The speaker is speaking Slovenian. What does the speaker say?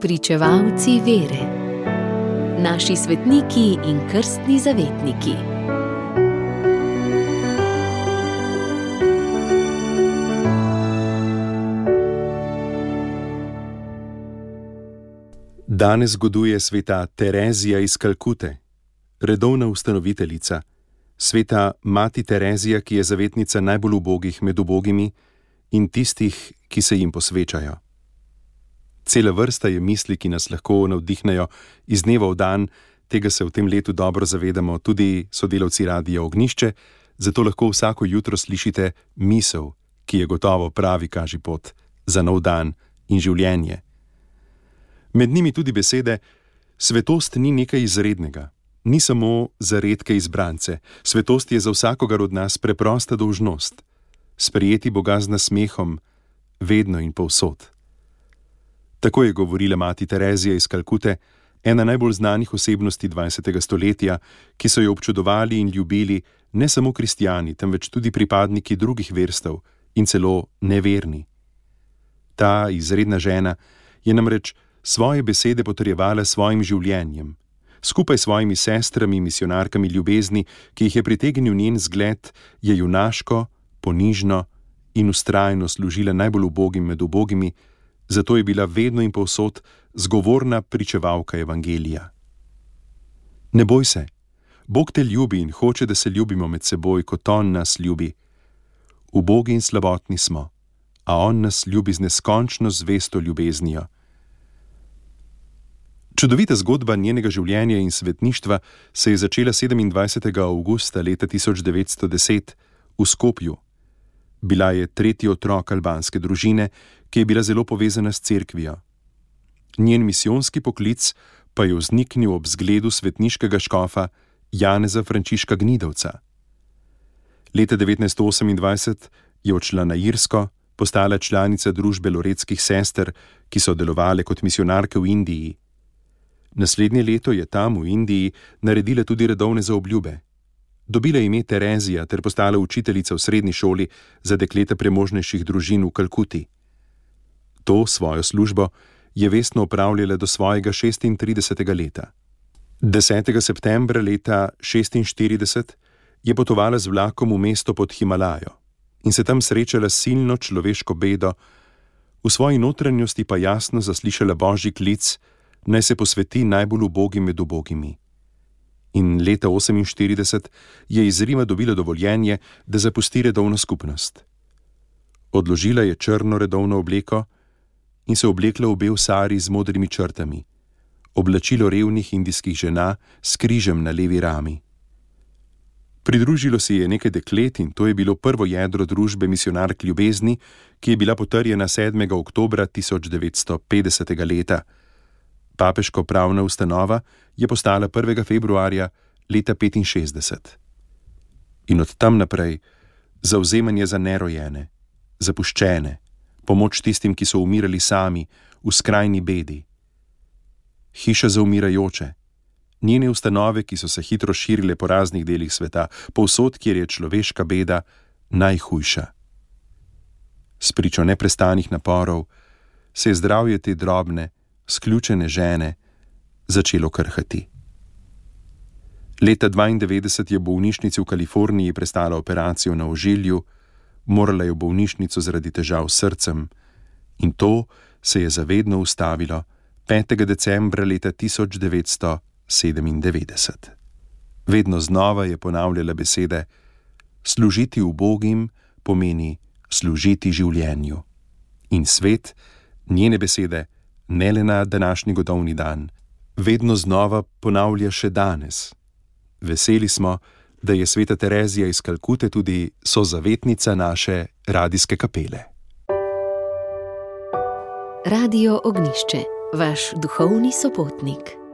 Pričevalci vere, naši svetniki in krstni zavetniki. Danes zgoduje sveta Terezija iz Kalkute, redovna ustanoviteljica, sveta Mati Terezija, ki je zavetnica najbolj ubogih med ubogimi in tistih, ki se jim posvečajo. Cela vrsta je misli, ki nas lahko navdihnejo iz dneva v dan, tega se v tem letu dobro zavedamo tudi sodelavci Radia Ognišče, zato lahko vsako jutro slišite misel, ki je gotovo pravi kaži pot za nov dan in življenje. Med njimi tudi besede: Svetost ni nekaj izrednega, ni samo za redke izbrance, svetost je za vsakogar od nas preprosta dolžnost: sprejeti Boga z nasmehom, vedno in povsod. Tako je govorila mati Terezija iz Kalkute, ena najbolj znanih osebnosti 20. stoletja, ki so jo občudovali in ljubili ne samo kristijani, temveč tudi pripadniki drugih verstev in celo neverni. Ta izredna žena je namreč svoje besede potrjevala svojim življenjem, skupaj s svojimi sestrami, misionarkami ljubezni, ki jih je pritegnil njen zgled, je junaško, ponižno in ustrajno služila najbolj ubogim med ubogimi zato je bila vedno in povsod zgovorna pričevalka Evangelija. Ne boj se, Bog te ljubi in hoče, da se ljubimo med seboj, kot On nas ljubi. Ubogi in slabotni smo, a On nas ljubi z neskončno zvesto ljubeznijo. Čudovita zgodba njenega življenja in svetništva se je začela 27. augusta leta 1910 v Skopju. Bila je tretji otrok albanske družine, ki je bila zelo povezana s cerkvijo. Njen misijonski poklic pa je vzniknil ob zgledu svetniškega škofa Janeza Frančiška Gnidovca. Leta 1928 je odšla na Irsko, postala članica družbe Loretskih sester, ki so delovale kot misionarke v Indiji. Naslednje leto je tam v Indiji naredila tudi redovne zaobljube. Dobila ime Terezija ter postala učiteljica v srednji šoli za dekleta premožnejših družin v Kalkuti. To svojo službo je vestno upravljala do svojega 36. leta. 10. septembra leta 46 je potovala z vlakom v mesto pod Himalajo in se tam srečala s silno človeško bedo, v svoji notranjosti pa jasno zaslišala božji klic, naj se posveti najbolj ubogim med ubogimi. In leta 48 je iz Rima dobila dovoljenje, da zapusti redovno skupnost. Odložila je črno redovno obleko, in se oblekla v bel sari z modrimi črtami, oblačilo revnih indijskih žena s križem na levi rami. Pridružilo si je nekaj deklet in to je bilo prvo jedro družbe misionark ljubezni, ki je bila potrjena 7. oktober 1950. leta. Papeško pravna ustanova je postala 1. februarja leta 65. In od tam naprej zauzemanje za nerojene, zapuščene, pomoč tistim, ki so umirali sami, v skrajni bedi. Hiša za umirajoče, njene ustanove, ki so se hitro širile po raznih delih sveta, povsod, kjer je človeška beda najhujša. Spričo neprestanih naporov se je zdravje te drobne, sključene žene začelo krhati. Leta 92 je v bolnišnici v Kaliforniji prestala operacijo na ožilju, morala je v bolnišnico zaradi težav s srcem, in to se je zavedno ustavilo 5. decembra leta 1997. Vedno znova je ponavljala besede: Služiti ubogim pomeni služiti življenju. In svet, njene besede, ne le na današnji godovni dan, vedno znova ponavlja še danes. Veseli smo, da je sveta Terezija iz Kalkute tudi sozavetnica naše radijske kapele. Radio Ognišče, vaš duhovni sopotnik.